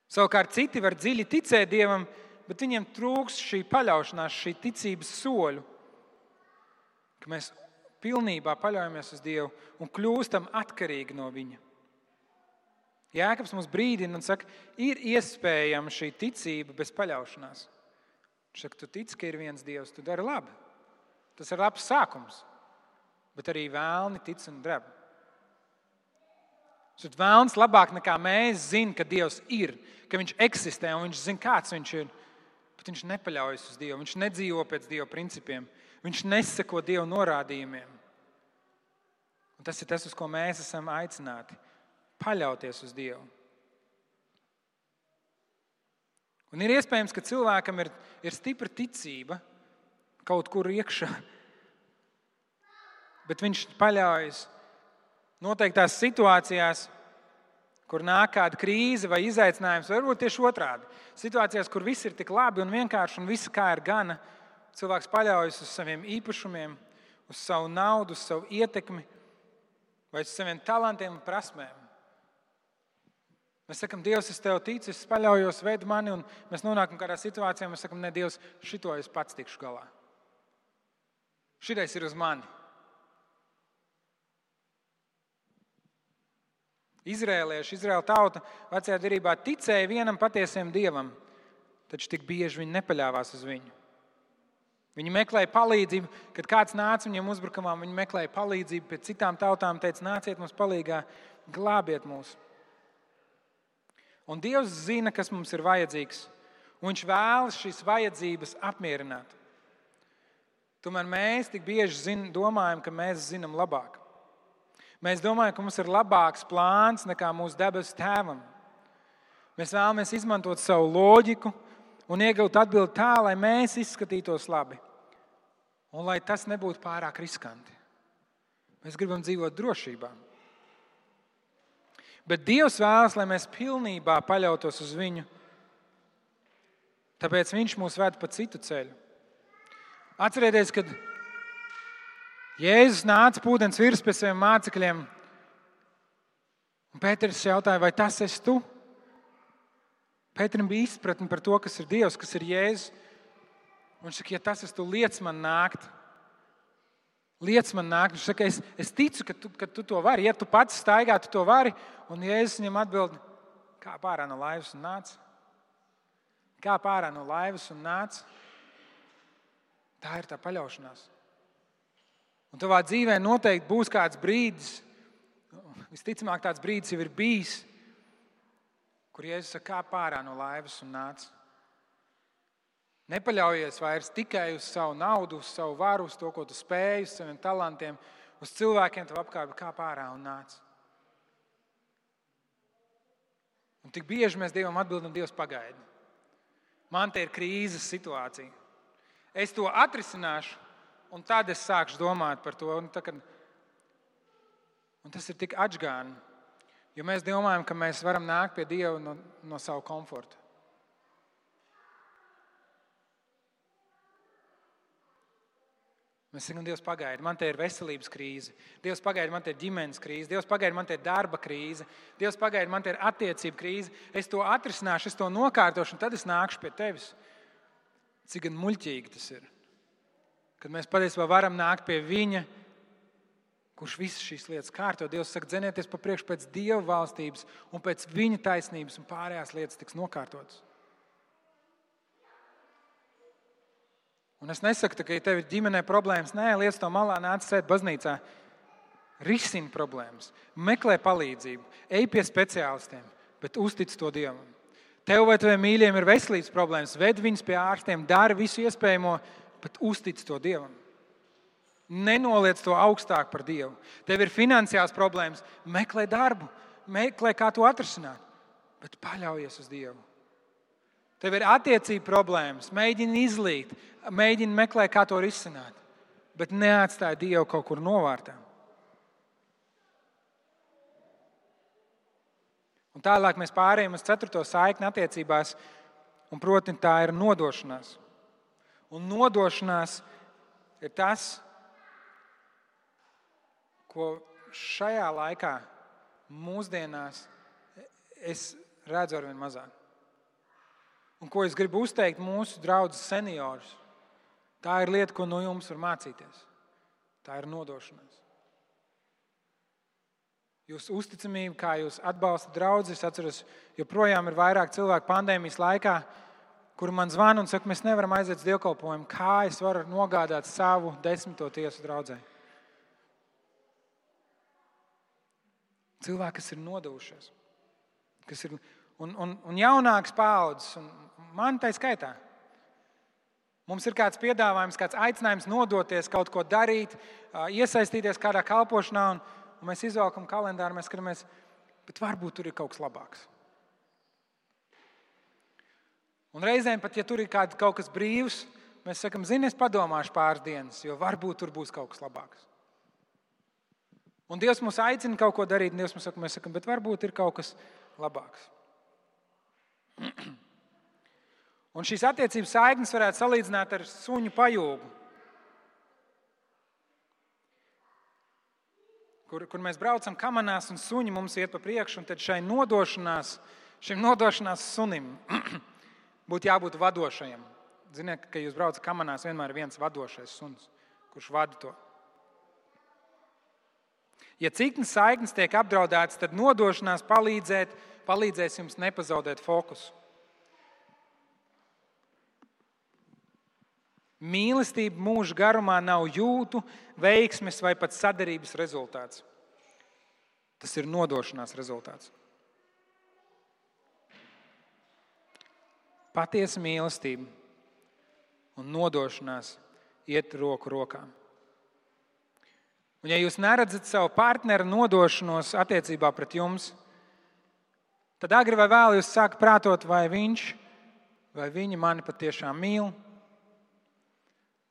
Savukārt citi var dziļi ticēt Dievam, bet viņiem trūks šī paļaušanās, šī ticības soļu, ka mēs pilnībā paļaujamies uz Dievu un kļūstam atkarīgi no Viņa. Jēkabs mums brīdina un saka, ir iespējama šī ticība bez paļaušanās. Viņš saka, tu tici, ka ir viens Dievs, tu dari labi. Tas ir labs sākums, bet arī vēlni tic un dreb. Tad vēlns labāk nekā mēs zinām, ka Dievs ir, ka Viņš eksistē un Viņš zina, kāds Viņš ir. Bet Viņš nepaļaujas uz Dievu, Viņš nedzīvo pēc Dieva principiem, Viņš neseko Dieva norādījumiem. Un tas ir tas, uz ko mēs esam aicināti paļauties uz Dievu. Un ir iespējams, ka cilvēkam ir, ir stipra ticība kaut kur iekšā, bet viņš paļaujas noteiktās situācijās, kur nāk kāda krīze vai izaicinājums, varbūt tieši otrādi. Situācijās, kur viss ir tik labi un vienkārši un viss kā ir gana, cilvēks paļaujas uz saviem īpašumiem, uz savu naudu, uz savu ietekmi vai uz saviem talantiem un prasmēm. Mēs sakām, Dievs, es tev ticu, es paļaujos, veid mani, un mēs nonākam kādā situācijā, mēs sakām, ne, Dievs, šito es pats tikšu galā. Šitais ir uz mani. Izrēlieši, Izraēla tauta vecajā derībā ticēja vienam patiesam dievam, taču tik bieži viņi nepaļāvās uz viņu. Viņi meklēja palīdzību, kad kāds nāca viņiem uzbrukumā. Viņi meklēja palīdzību pie citām tautām, teica, nāciet mums palīdzīgā, glābiet mūs. Un Dievs zina, kas mums ir vajadzīgs, Viņš vēlas šīs vajadzības apmierināt. Tomēr mēs tik bieži zin, domājam, ka mēs zinām labāk. Mēs domājam, ka mums ir labāks plāns nekā mūsu debesu tēvam. Mēs vēlamies izmantot savu loģiku un iegūt atbildi tā, lai mēs izskatītos labi un lai tas nebūtu pārāk riskanti. Mēs gribam dzīvot drošībā. Bet Dievs vēlas, lai mēs pilnībā paļautos uz Viņu. Tāpēc Viņš mūs ved pa citu ceļu. Atcerieties, kad Jēzus nāca pūdens virs pie saviem mācekļiem. Un Pēters jautāja, vai tas esi tu? Pēterim bija izpratne par to, kas ir Dievs, kas ir Jēzus. Viņš saka, ja tas tu, liec man nākt. Liec man nākt. Viņš saka, es, es ticu, ka tu, ka tu to vari. Ja tu pats staigā, tu to vari. Un Jēzus viņam atbild, kā pārā no laivas un nāc. Kā pārā no laivas un nāc. Tā ir tā paļaušanās. Un tavā dzīvē noteikti būs kāds brīdis, visticamāk, tāds brīdis jau ir bijis, kur Jēzus saka, kā pārā no laivas un nāc. Nepaļaujies vairs tikai uz savu naudu, uz savu varu, uz to, ko tu spēj, uz saviem talantiem, uz cilvēkiem tev apkārt, kā pārā un nāc. Un tik bieži mēs Dievam atbildam, Dievs pagaidi. Man te ir krīzes situācija. Es to atrisināšu, un tad es sākšu domāt par to. Un, tā, kad... un tas ir tik atgāni, jo mēs domājam, ka mēs varam nākt pie Dieva no, no savu komforta. Mēs sakām, Dievs, pagaidi, man te ir veselības krīze, Dievs, pagaidi, man te ir ģimenes krīze, Dievs, pagaidi, man te ir darba krīze, Dievs, pagaidi, man te ir attiecību krīze. Es to atrisināšu, es to nokārtošu, un tad es nākšu pie tevis. Cik muļķīgi tas ir? Kad mēs patiesībā varam nākt pie Viņa, kurš visas šīs lietas kārto. Dievs saka, dzenieties pa priekšu pēc Dieva valstības un pēc Viņa taisnības, un pārējās lietas tiks nokārtotas. Un es nesaku, ka, ja tev ir ģimenē problēmas, nē, liec to malā, nāc sēt baznīcā. Risini problēmas, meklē palīdzību, ej pie speciālistiem, bet uztic to Dievam. Tev vai taviem mīļiem ir veselības problēmas, ved viņus pie ārstiem, dari visu iespējamo, bet uztic to Dievam. Nenoliec to augstāk par Dievu. Tev ir finansiāls problēmas, meklē darbu, meklē, kā to atrisināt, bet paļaujies uz Dievu. Tev ir attiecību problēmas, mēģini izlīt, mēģini meklēt, kā to risināt, bet neatstāj Dievu kaut kur novārtā. Un tālāk mēs pārējām uz ceturto saikni attiecībās, un proti, tā ir nodošanās. Un nodošanās ir tas, ko šajā laikā, mūsdienās, es redzu ar vien mazāk. Un ko es gribu uzteikt mūsu draugus seniorus, tā ir lieta, ko no jums var mācīties. Tā ir nodošanās. Jūsu uzticamība, kā jūs atbalstat draugus, es atceros, joprojām ir vairāk cilvēku pandēmijas laikā, kur man zvana un saka, mēs nevaram aiziet uz dievkalpojumu. Kā es varu nogādāt savu desmito tiesu draugai? Cilvēki, kas ir nodevušies, kas ir un, un, un jaunāks paudzes, un man tā skaitā. Mums ir kāds piedāvājums, kāds aicinājums nodoties, kaut ko darīt, iesaistīties kādā kalpošanā, un, un mēs izvelkam kalendāru, mēs skatāmies, bet varbūt tur ir kaut kas labāks. Un reizēm pat, ja tur ir kād, kaut kas brīvs, mēs sakām, zini, es padomāšu pāris dienas, jo varbūt tur būs kaut kas labāks. Un Dievs mūs aicina kaut ko darīt, un Dievs mums saka, mēs sakām, bet varbūt ir kaut kas labāks. Un šīs attiecības saiknes varētu salīdzināt ar suņu pajūgu. kur, kur mēs braucam kamanās un suņi mums iet pa priekšu, un tad šai nodošanās, šim nodošanās sunim būtu jābūt vadošajam. Ziniet, ka jūs braucat kamanās, vienmēr ir viens vadošais suns, kurš vada to. Ja ciknes saiknes tiek apdraudētas, tad nodošanās palīdzēt, palīdzēs jums nepazaudēt fokusu. Mīlestība mūža garumā nav jūtu, veiksmes vai pat sadarības rezultāts. Tas ir nodošanās rezultāts. Patiesa mīlestība un nodošanās iet roku rokā. Un, ja jūs neredzat savu partneru nodošanos attiecībā pret jums, tad agri vai vēl jūs sākat prātot, vai viņš vai viņa mani patiešām mīl.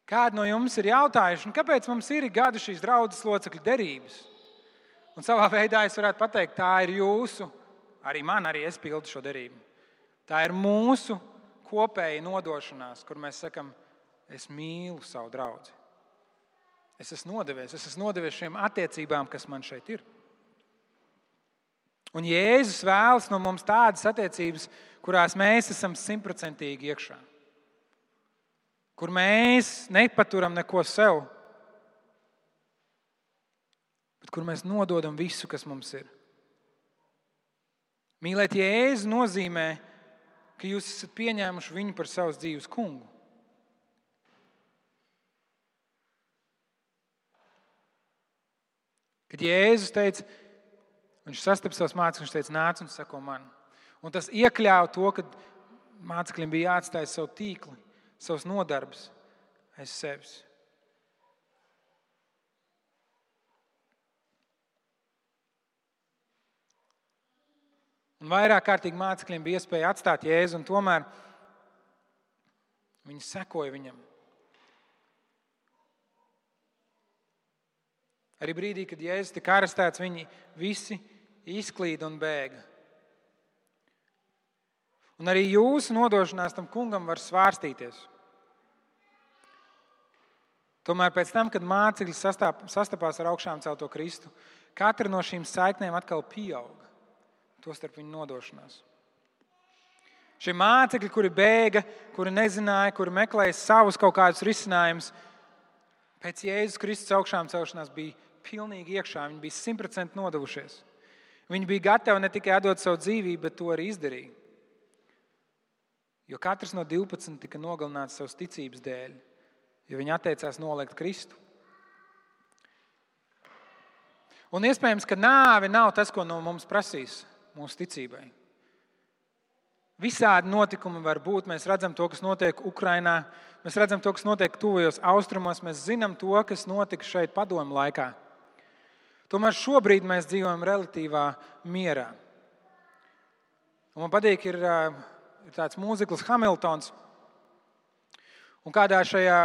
Kādi no jums ir jautājuši, kāpēc mums ir gadu šīs draudzes locekļu derības? Un savā veidā es varētu pateikt, tā ir jūsu, arī man, arī es pildu šo derību. Tā ir mūsu kopēja nodošanās, kur mēs sakam, es mīlu savu draugu. Es esmu nodevies, es esmu nodevies šīm attiecībām, kas man šeit ir. Un Jēzus vēlas no mums tādas attiecības, kurās mēs esam simtprocentīgi iekšā kur mēs nepaturam neko sev, bet kur mēs nododam visu, kas mums ir. Mīlēt Jēzu nozīmē, ka jūs esat pieņēmuši viņu par savas dzīves kungu. Kad Jēzus teica, viņš sastaps savus mācekļus, viņš teica, nāc un seko man. Un tas iekļāva to, ka mācekļiem bija jāatstāj savu tīkli savus nodarbus aiz sevis. Un vairāk kārtīgi mācekļiem bija iespēja atstāt Jēzu, un tomēr viņi sekoja viņam. Arī brīdī, kad Jēzus tika arestēts, viņi visi izklīda un bēga. Un arī jūsu nodošanās tam kungam var svārstīties. Tomēr pēc tam, kad mācekļi sastapās ar augšām celto Kristu, katra no šīm saiknēm atkal pieauga. Tostarp viņa nodošanās. Šie mācekļi, kuri bēga, kuri nezināja, kuri meklēja savus kaut kādus risinājumus, pēc Jēzus Kristus augšām celšanās bija pilnīgi iekšā. Viņi bija simtprocentīgi nodevušies. Viņi bija gatavi ne tikai atdot savu dzīvību, bet to arī izdarīja. Jo katrs no 12 tika nogalināts savas ticības dēļ, jo viņi atteicās noliegt Kristu. Un iespējams, ka nāve nav tas, ko no mums prasīs mūsu ticībai. Visādi notikumi var būt. Mēs redzam to, kas notiek Ukrajinā, mēs redzam to, kas notiek tuvajos austrumos, mēs zinām to, kas notika šeit padomu laikā. Tomēr šobrīd mēs dzīvojam relatīvā mierā. Un man patīk, ir ir tāds mūzikls Hamiltons. Un kādā šajā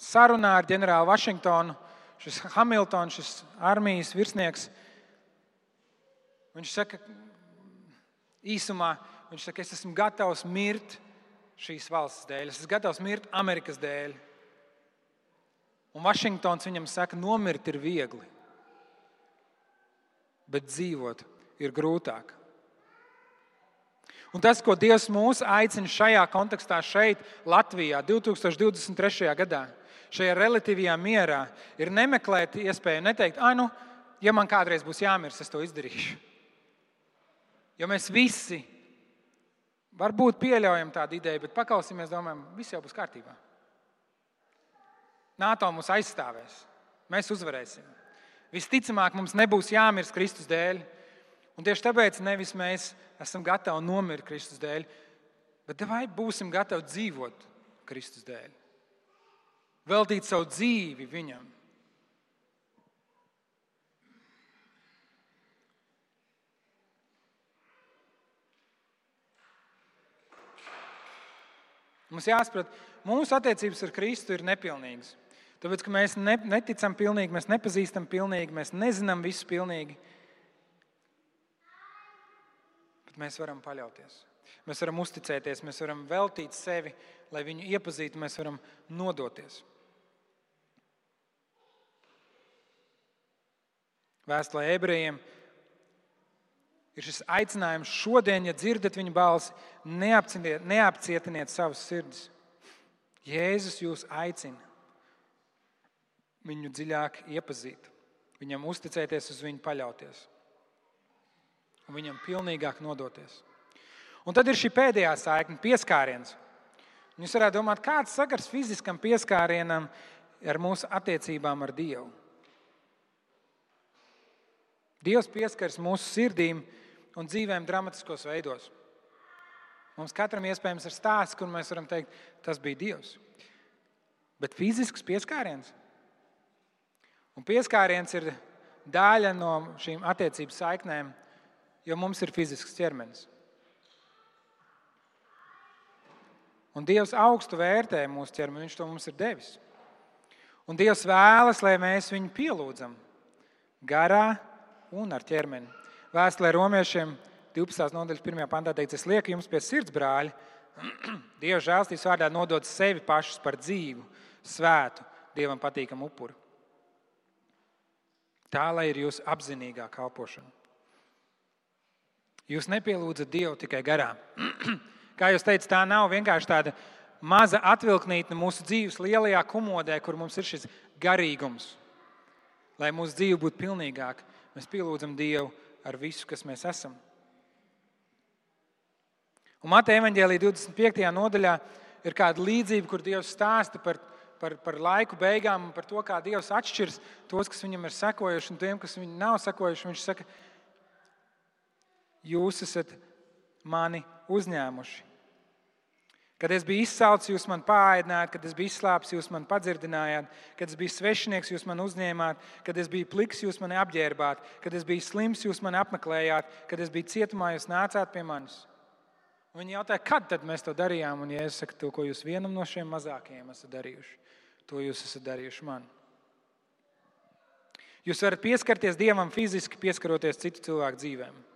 sarunā ar ģenerāli Vašingtonu šis Hamiltons, šis armijas virsnieks, viņš saka, īsumā, viņš saka, es esmu gatavs mirt šīs valsts dēļ, es esmu gatavs mirt Amerikas dēļ. Un Vašingtons viņam saka, nomirt ir viegli, bet dzīvot ir grūtāk. Un tas, ko Dievs mūs aicina šajā kontekstā, šeit, Latvijā, 2023. gadā, šajā relatīvajā mierā, ir nemeklēt iespēju neteikt, ah, nu, ja man kādreiz būs jāmirst, es to izdarīšu. Jo mēs visi varbūt pieļaujam tādu ideju, bet paklausīsimies, domājam, viss jau būs kārtībā. NATO mūs aizstāvēs, mēs uzvarēsim. Visticamāk, mums nebūs jāmirst Kristus dēļ. Un tieši tāpēc nevis mēs esam gatavi nomirt Kristus dēļ, bet vai būsim gatavi dzīvot Kristus dēļ? Veltīt savu dzīvi viņam. Mums jāsaprot, mūsu attiecības ar Kristu ir nepilnīgas. Tāpēc, ka mēs ne, neticam pilnīgi, mēs nepazīstam pilnīgi, mēs nezinām visu pilnīgi. Mēs varam paļauties. Mēs varam uzticēties, mēs varam veltīt sevi, lai viņu iepazītu, mēs varam nodoties. vēstulē ebrejiem, ir šis aicinājums šodien, ja dzirdat viņa balsi, neapcietiniet, neapcietiniet savas sirdis. Jēzus jūs aicina viņu dziļāk iepazīt, viņam uzticēties, uz viņu paļauties un viņam pilnīgāk nodoties. Un tad ir šī pēdējā saikne, pieskāriens. Jūs varētu domāt, kāds sakars fiziskam pieskārienam ar mūsu attiecībām ar Dievu. Dievs pieskaras mūsu sirdīm un dzīvēm dramatiskos veidos. Mums katram iespējams ir stāsts, kur mēs varam teikt, tas bija Dievs. Bet fizisks pieskāriens. Un pieskāriens ir daļa no šīm attiecību saiknēm, jo mums ir fizisks ķermenis. Un Dievs augstu vērtē mūsu ķermeni, Viņš to mums ir devis. Un Dievs vēlas, lai mēs viņu pielūdzam garā un ar ķermeni. Vēstulē romiešiem 12. nodaļas 1. pantā teikts, es lieku jums pie sirds, brāļi, Dieva žēlstības vārdā nodot sevi pašus par dzīvu, svētu, Dievam patīkamu upuru. Tā lai ir jūsu apzinīgā kalpošana. Jūs nepielūdzat Dievu tikai garā. Kā jūs teicat, tā nav vienkārši tāda maza atvilknīte mūsu dzīves lielajā komodē, kur mums ir šis garīgums. Lai mūsu dzīve būtu pilnīgāka, mēs pielūdzam Dievu ar visu, kas mēs esam. Un Mateja evanģēlīja 25. nodaļā ir kāda līdzība, kur Dievs stāsta par, par, par laiku beigām un par to, kā Dievs atšķirs tos, kas viņam ir sekojuši, un tiem, kas viņam nav sekojuši. Viņš saka, jūs esat mani uzņēmuši. Kad es biju izsalcis, jūs man pāēdinājāt, kad es biju izslāpis, jūs man padzirdinājāt, kad es biju svešinieks, jūs man uzņēmāt, kad es biju pliks, jūs mani apģērbāt, kad es biju slims, jūs mani apmeklējāt, kad es biju cietumā, jūs nācāt pie manis. Un viņi jautāja, kad tad mēs to darījām, un ja es saku to, ko jūs vienam no šiem mazākajiem esat darījuši, to jūs esat darījuši man. Jūs varat pieskarties Dievam fiziski, pieskaroties citu cilvēku dzīvēm.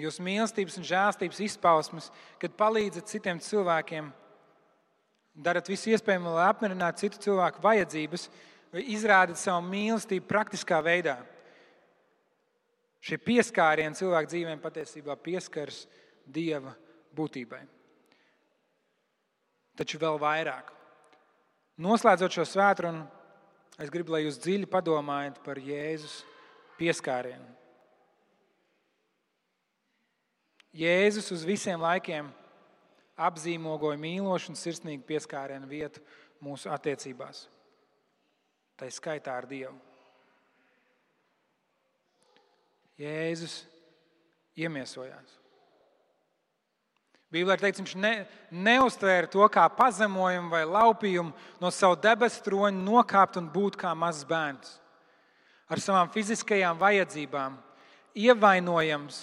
Jūsu mīlestības un žēlstības izpausmes, kad palīdzat citiem cilvēkiem, darat visu iespējamo, lai apmierinātu citu cilvēku vajadzības, vai izrādat savu mīlestību praktiskā veidā. Šie pieskārieni cilvēku dzīvēm patiesībā pieskaras Dieva būtībai. Taču vēl vairāk. Noslēdzot šo svētdienu, es gribu, lai jūs dziļi padomājat par Jēzus pieskārienu. Jēzus uz visiem laikiem apzīmogoja mīlošu un sirsnīgu pieskārienu vietu mūsu attiecībās. Tā skaitā ar Dievu. Jēzus iemiesojās. Bībelē teikts, viņš ne, neuztvēra to kā pazemojumu vai laupījumu no savu debesu troņa, nokāpt un būt kā mazs bērns. Ar savām fiziskajām vajadzībām, ievainojams,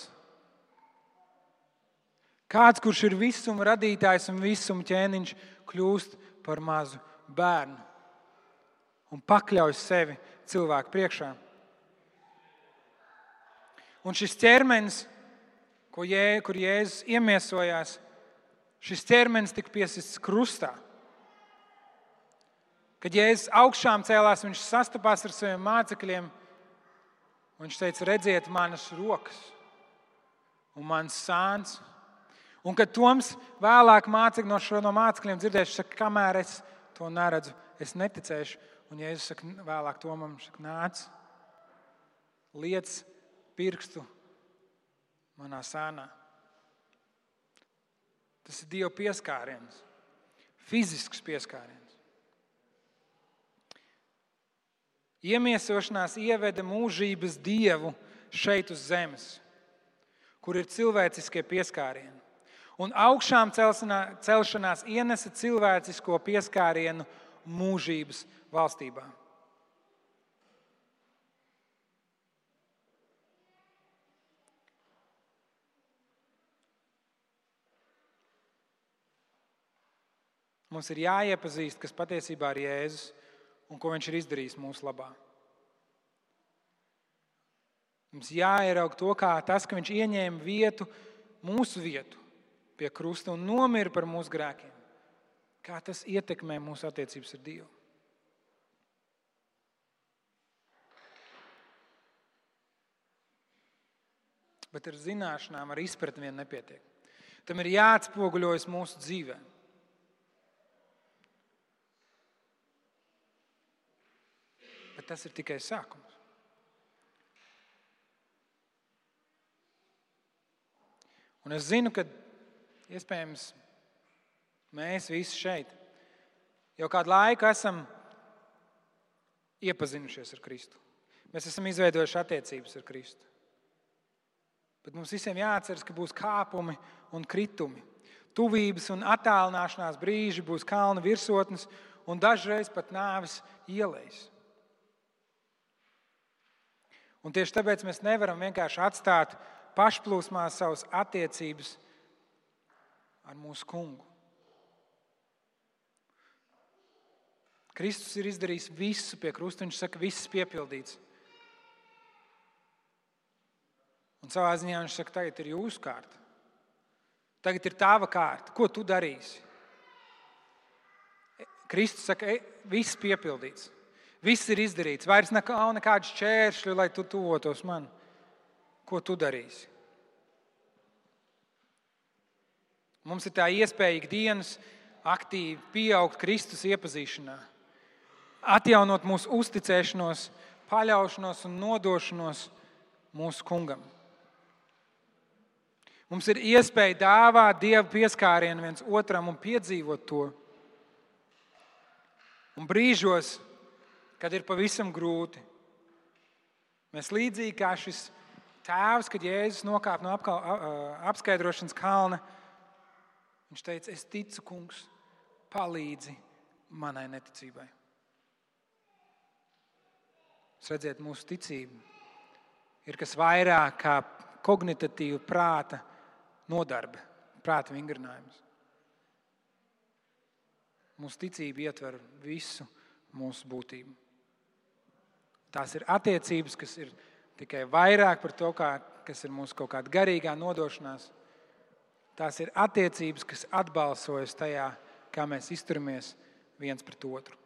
Kāds, kurš ir visuma radītājs un visuma ķēniņš, kļūst par mazu bērnu un pakļauj sevi cilvēku priekšā. Un šis ķermenis, jē, kur Jēzus iemiesojās, šis ķermenis tika piesists krustā. Kad Jēzus augšām cēlās, viņš sastapās ar saviem mācekļiem. Viņš teica, redziet, manas rokas un mans sāns Un kad Toms vēlāk mācīja no šo no mācekļiem, dzirdēs, ka kamēr es to neredzu, es neticēšu. Un Jēzus saka, vēlāk Tomam, saka, nāc, liec pirkstu manā sānā. Tas ir Dieva pieskāriens, fizisks pieskāriens. Iemiesošanās ieveda mūžības dievu šeit uz zemes, kur ir cilvēciskie pieskārieni un augšām celšanās ienesa cilvēcisko pieskārienu mūžības valstībā. Mums ir jāiepazīst, kas patiesībā ir Jēzus un ko viņš ir izdarījis mūsu labā. Mums jāieraug to, kā tas, ka viņš ieņēma vietu, mūsu vietu, pie krusta un nomira par mūsu grēkiem. Kā tas ietekmē mūsu attiecības ar Dievu? Bet ar zināšanām, ar izpratni vien nepietiek. Tam ir jāatspoguļojas mūsu dzīvē. Bet tas ir tikai sākums. Un es zinu, ka iespējams mēs visi šeit jau kādu laiku esam iepazinušies ar Kristu. Mēs esam izveidojuši attiecības ar Kristu. Bet mums visiem jāatcerās, ka būs kāpumi un kritumi. Tuvības un attālināšanās brīži būs kalna virsotnes un dažreiz pat nāves ielējas. Un tieši tāpēc mēs nevaram vienkārši atstāt pašplūsmā savas attiecības ar mūsu kungu. Kristus ir izdarījis visu pie krusta. Viņš saka, viss piepildīts. Un savā ziņā viņš saka, tagad ir jūsu kārta. Tagad ir tava kārta. Ko tu darīsi? Kristus saka, viss ir piepildīts. Viss ir izdarīts. Vairs nav nekādu šķēršļu, lai tu tuvotos man. Ko tu darīsi? Mums ir tā iespēja ikdienas aktīvi pieaugt Kristus iepazīšanā atjaunot mūsu uzticēšanos, paļaušanos un nodošanos mūsu kungam. Mums ir iespēja dāvāt Dieva pieskārienu viens otram un piedzīvot to. Un brīžos, kad ir pavisam grūti, mēs līdzīgi kā šis tēvs, kad Jēzus nokāpa no apskaidrošanas kalna, viņš teica, es ticu, kungs, palīdzi manai neticībai. Jūs redzat, mūsu ticība ir kas vairāk kā kognitīva prāta nodarbe, prāta vingrinājums. Mūsu ticība ietver visu mūsu būtību. Tās ir attiecības, kas ir tikai vairāk par to, kā, kas ir mūsu kaut kāda garīgā nodošanās. Tās ir attiecības, kas atbalsojas tajā, kā mēs izturamies viens pret otru.